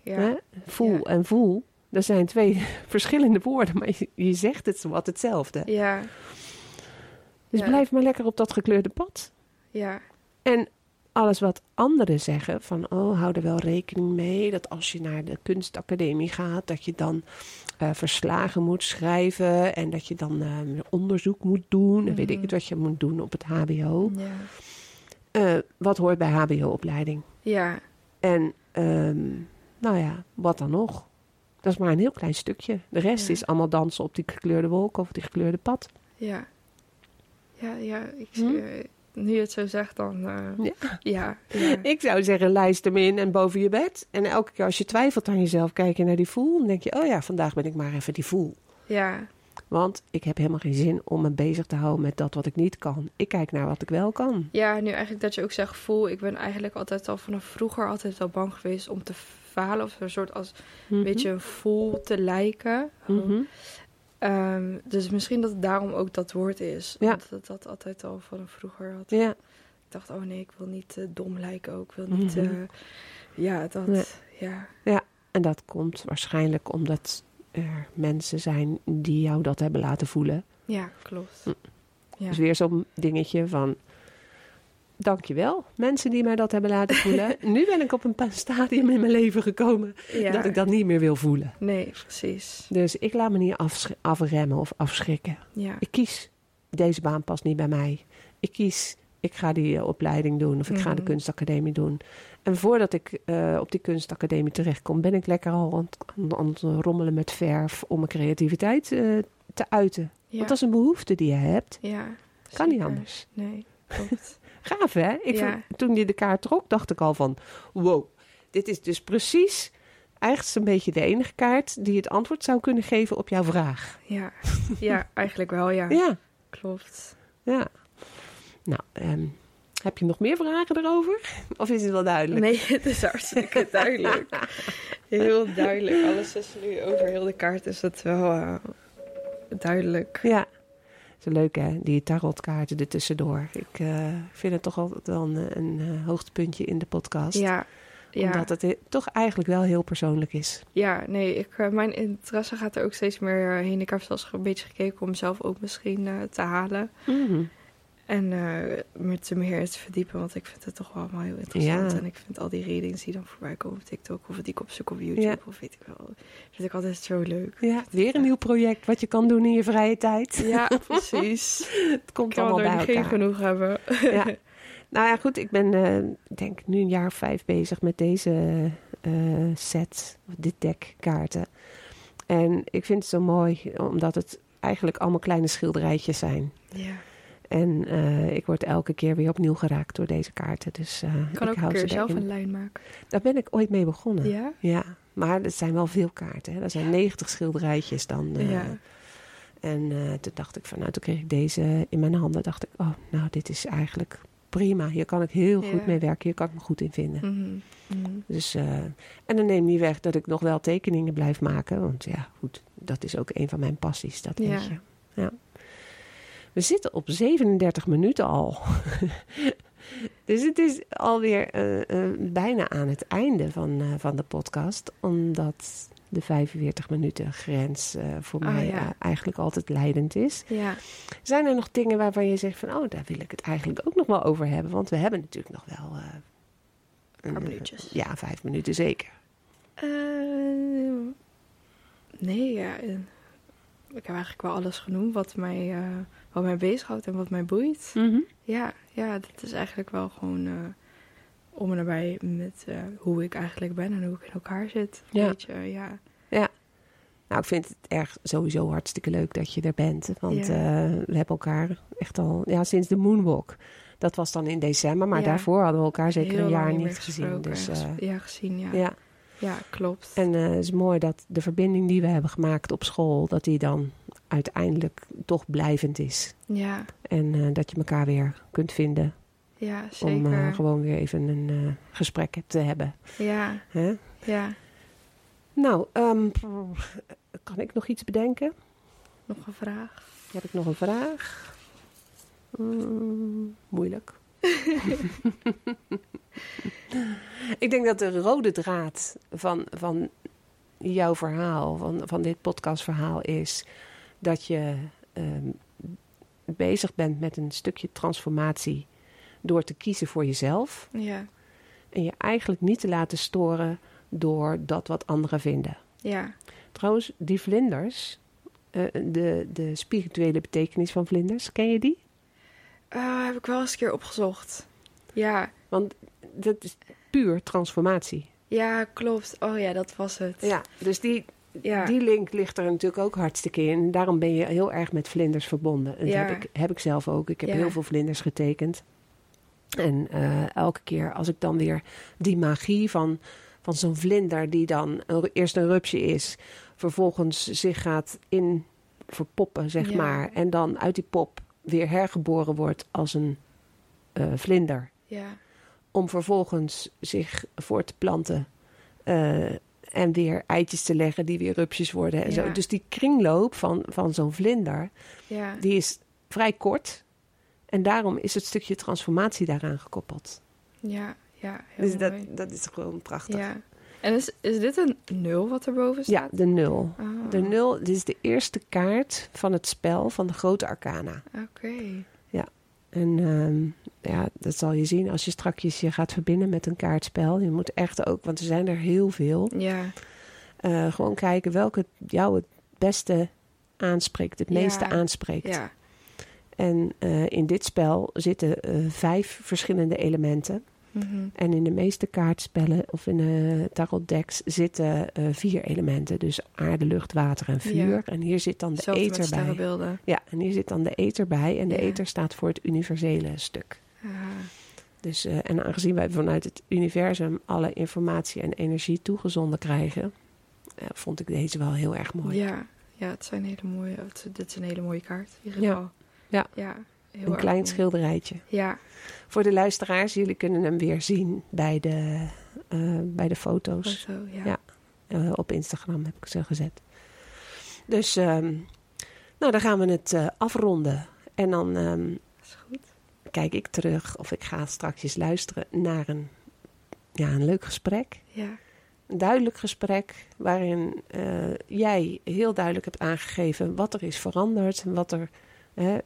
Ja, Hè? Voel Ja. en voel, dat zijn twee [LAUGHS] verschillende woorden, maar je, je zegt het wat hetzelfde. ja, Dus Ja. blijf maar lekker op dat gekleurde pad. ja, En alles wat anderen zeggen, van oh, hou er wel rekening mee dat als je naar de kunstacademie gaat, dat je dan eh, verslagen moet schrijven en dat je dan eh, onderzoek moet doen. En weet ik Mhm. het wat je moet doen op het HBO. ja. Eh, wat hoort bij HBO-opleiding? Ja, En ehm, nou ja, wat dan nog? Dat is maar een heel klein stukje. De rest Ja. is allemaal dansen op die gekleurde wolk of die gekleurde pad. ja. Ja, ja, ik, Hm? eh, nu je het zo zegt, dan... eh, Ja. ja, ja. [LAUGHS] Ik zou zeggen, lijst hem in en boven je bed. En elke keer als je twijfelt aan jezelf, kijk je naar die voel. Dan denk je, oh ja, vandaag ben ik maar even die voel. ja, Want ik heb helemaal geen zin om me bezig te houden met dat wat ik niet kan. Ik kijk naar wat ik wel kan. Ja, nu eigenlijk dat je ook zegt voel. Ik ben eigenlijk altijd al vanaf vroeger altijd al bang geweest om te falen. Of een soort als een beetje een voel te lijken. Mhm. Ehm, dus misschien dat het daarom ook dat woord is. Ja. Want dat dat altijd al vanaf vroeger had. Ja, Ik dacht, oh nee, ik wil niet eh, dom lijken ook. Ik wil niet... Mhm. eh, ja, dat... Nee. Ja, en dat komt waarschijnlijk omdat er mensen zijn die jou dat hebben laten voelen. ja, klopt. Ja. Dus weer zo'n dingetje van... Dankjewel, mensen die mij dat hebben laten voelen. [LAUGHS] nu ben ik op een stadium in mijn leven gekomen ja. dat ik dat niet meer wil voelen. Nee, precies. Dus ik laat me niet afremmen of afschrikken. Ja, Ik kies, deze baan past niet bij mij. Ik kies, ik ga die eh, opleiding doen of ik ga de Mhm. kunstacademie doen. En voordat ik eh, op die kunstacademie terechtkom, ben ik lekker al aan, het- aan, aan het rommelen met verf om mijn creativiteit eh, te uiten. ja. Want dat is een behoefte die je hebt. ja Kan niet anders. Nee, klopt. Gaaf hè? Ik Ja. vond- toen je de kaart trok, dacht ik al van, wow, dit is dus precies eigenlijk een beetje de enige kaart die het antwoord zou kunnen geven op jouw vraag. ja. ja, eigenlijk wel, ja. Ja, Klopt. ja. Nou, ehm, heb je nog meer vragen erover? Of is het wel duidelijk? Nee, [LAUGHS] het is hartstikke duidelijk. Heel duidelijk. Alles is nu over heel de kaart is het wel eh, duidelijk. Ja. Zo leuk hè, die tarotkaarten er tussendoor. Ik eh, vind het toch altijd wel een, een eh, hoogtepuntje in de podcast. Ja, ja, Omdat het he- toch eigenlijk wel heel persoonlijk is. ja nee, ik, eh, mijn interesse gaat er ook steeds meer heen. Ik heb zelfs een beetje gekeken om mezelf ook misschien te halen. Mhm. En eh met te meer te verdiepen, want ik vind het toch wel allemaal heel interessant. Ja. En ik vind al die readings die dan voorbij komen op TikTok of die ik opzoek op YouTube Ja. of weet ik wel. Vind ik altijd zo leuk. Ja, weer een nieuw project wat je kan doen in je vrije tijd. Ja, [LAUGHS] precies. Het komt allemaal bij geen elkaar. genoeg hebben. Ja. [LAUGHS] Nou ja, goed. Ik ben ik denk nu een jaar of vijf bezig met deze eh, set, of dit deck kaarten. En ik vind het zo mooi, omdat het eigenlijk allemaal kleine schilderijtjes zijn. Ja. En eh, ik word elke keer weer opnieuw geraakt door deze kaarten. Dus eh, Ik kan ook een keer ze zelf een lijn maken. Daar ben ik ooit mee begonnen. Ja? Ja, maar het zijn wel veel kaarten. Hè. Er zijn 90 schilderijtjes dan. eh. Ja. En toen dacht ik van, nou, toen kreeg ik deze in mijn handen. dacht ik, oh, nou, dit is eigenlijk prima. Hier kan ik heel Ja. goed mee werken. Hier kan ik me goed in vinden. Mhm. Dus, en dan neem niet weg dat ik nog wel tekeningen blijf maken. Want ja, goed, dat is ook een van mijn passies, dat weet je. Ja. We zitten op 37 minuten al. [LAUGHS] dus het is alweer eh, bijna aan het einde van, eh, van de podcast. Omdat de 45 minuten grens voor Ah, mij ja. eigenlijk altijd leidend is. Ja. Zijn er nog dingen waarvan je zegt van... oh, daar wil ik het eigenlijk ook nog wel over hebben? Want we hebben natuurlijk nog wel... Een paar minuutjes. Ja, vijf minuten zeker. Nee, ja. Ik heb eigenlijk wel alles genoemd wat mij, wat mij bezighoudt en wat mij boeit. Mhm. Ja, ja, dat is eigenlijk wel gewoon eh, om en nabij met eh, hoe ik eigenlijk ben en hoe ik in elkaar zit. Ja. Weet je, ja. Nou, ik vind het erg sowieso hartstikke leuk dat je er bent. Want Ja. eh, we hebben elkaar echt al ja, sinds de Moonwalk. Dat was dan in december, maar Ja. daarvoor hadden we elkaar zeker Heel een jaar niet gezien. Dus ja, gezien, ja. ja. Ja, klopt. En het is mooi dat de verbinding die we hebben gemaakt op school, dat die dan uiteindelijk toch blijvend is. ja, En eh, dat je elkaar weer kunt vinden ja, om zeker. eh, gewoon weer even een eh, gesprek te hebben. Ja, Hè? ja. Nou, ehm, kan ik nog iets bedenken? Nog een vraag? Heb ik nog een vraag? Mm, moeilijk. [LAUGHS] ik denk dat de rode draad van, van jouw verhaal, van, van dit podcastverhaal, is dat je ehm, bezig bent met een stukje transformatie door te kiezen voor jezelf. Ja. En je eigenlijk niet te laten storen door dat wat anderen vinden. Ja. Trouwens, die vlinders, eh, de, de spirituele betekenis van vlinders, ken je die? Eh, heb ik wel eens een keer opgezocht. Ja. Want dat is puur transformatie. Ja, klopt. Oh ja, dat was het. Ja, dus die, Ja. die link ligt er natuurlijk ook hartstikke in. Daarom ben je heel erg met vlinders verbonden. En dat heb, ik, heb ik zelf ook. Ik heb Ja. heel veel vlinders getekend. En eh, elke keer als ik dan weer die magie van, van zo'n vlinder... die dan een- eerst een rupsje is... vervolgens zich gaat in verpoppen, zeg maar... en dan uit die pop weer hergeboren wordt als een eh, vlinder... Ja. om vervolgens zich voor te planten... eh, en weer eitjes te leggen die weer rupsjes worden en Ja. zo. Dus die kringloop van, van zo'n vlinder, Ja. die is vrij kort. En daarom is het stukje transformatie daaraan gekoppeld. Ja. Ja. Heel Dus dat, mooi. dat is gewoon prachtig. Ja. En is, is dit een nul wat erboven Ja, staat? de nul. Ah, De nul, dit is de eerste kaart van het spel van de grote arcana. Oké. En ehm, ja, dat zal je zien als je strakjes je gaat verbinden met een kaartspel. Je moet echt ook, want er zijn er heel veel. Ja. eh, gewoon kijken welke jou het beste aanspreekt, het Ja. meeste aanspreekt. Ja. En eh, in dit spel zitten eh, vijf verschillende elementen. Mhm. En in de meeste kaartspellen of in de tarotdecks zitten eh, vier elementen. Dus aarde, lucht, water en vuur. Ja. En hier zit dan de ether bij. Ja, en hier zit dan de ether bij. En de Ja. ether staat voor het universele stuk. Ah, Dus, eh, en aangezien wij vanuit het universum alle informatie en energie toegezonden krijgen, eh, vond ik deze wel heel erg mooi. ja. ja, het zijn hele mooie. Het, dit is een hele mooie kaart. In ieder Ja. geval. Ja. ja heel een klein mooi. schilderijtje. Ja. Voor de luisteraars, jullie kunnen hem weer zien bij de, eh, bij de foto's. Foto, ja. Ja. Eh, op Instagram heb ik ze gezet. Dus, ehm, nou, dan gaan we het eh, afronden. En dan ehm, Dat is goed. kijk ik terug of ik ga straks luisteren naar een, ja, een leuk gesprek. Ja. Een duidelijk gesprek waarin jij heel duidelijk hebt aangegeven wat er is veranderd. En wat er hè,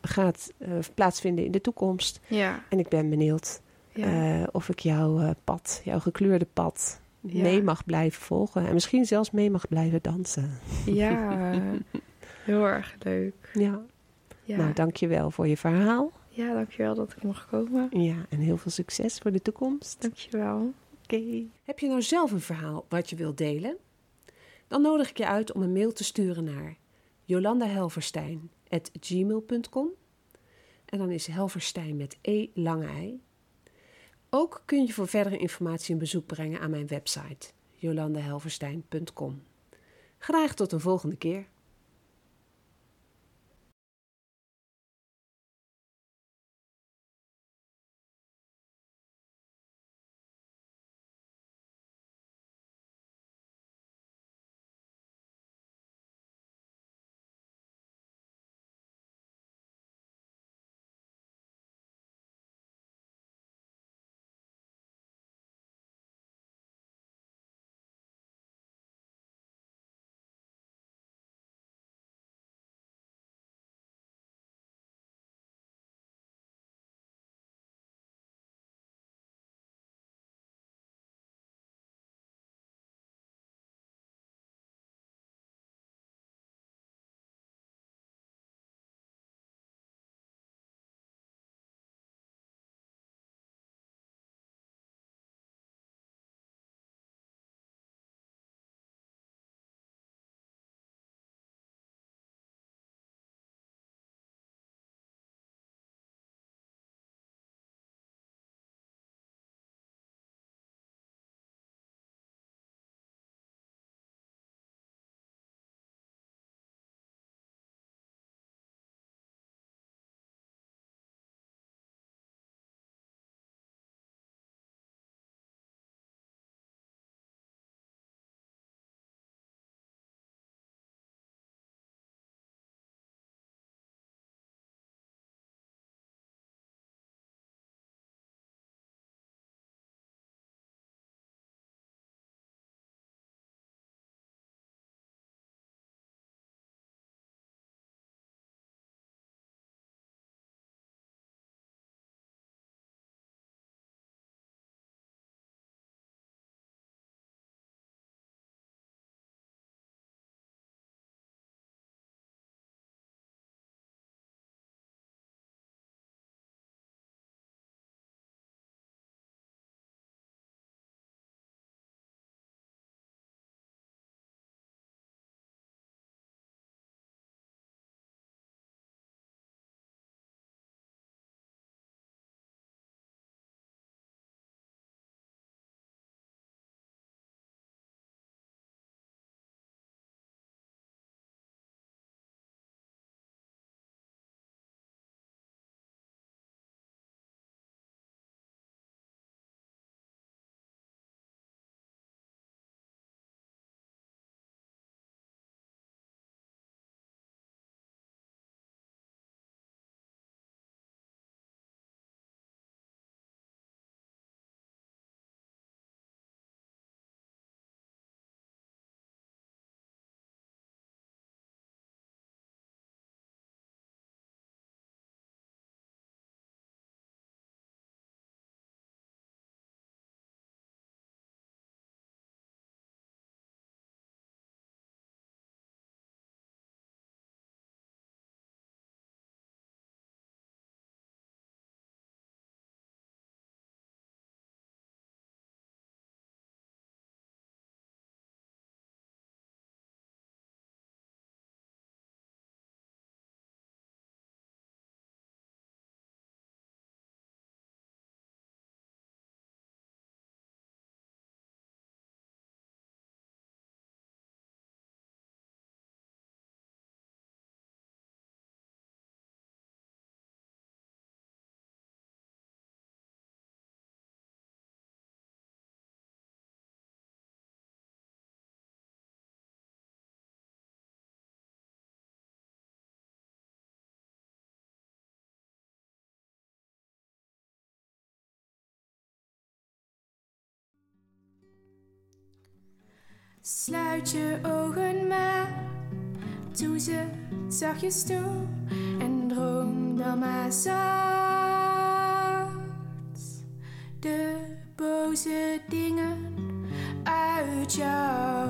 gaat eh, plaatsvinden in de toekomst. Ja. En ik ben benieuwd Ja. eh, of ik jouw eh, pad, jouw gekleurde pad, Ja. mee mag blijven volgen. En misschien zelfs mee mag blijven dansen. ja. [LAUGHS] Heel erg leuk. Ja. Ja. Nou, dankjewel voor je verhaal. ja, dankjewel dat ik mocht komen. Ja, en heel veel succes voor de toekomst. Dankjewel. Oké. Heb je nou zelf een verhaal wat je wilt delen? Dan nodig ik je uit om een mail te sturen naar jolandahelverstein.gmail.com En dan is Helverstein met E lange ei. Ook kun je voor verdere informatie een bezoek brengen aan mijn website jolandahelverstein.com. Graag tot een volgende keer. Sluit je ogen maar, doe ze zachtjes toe en droom dan maar zacht. De boze dingen uit jou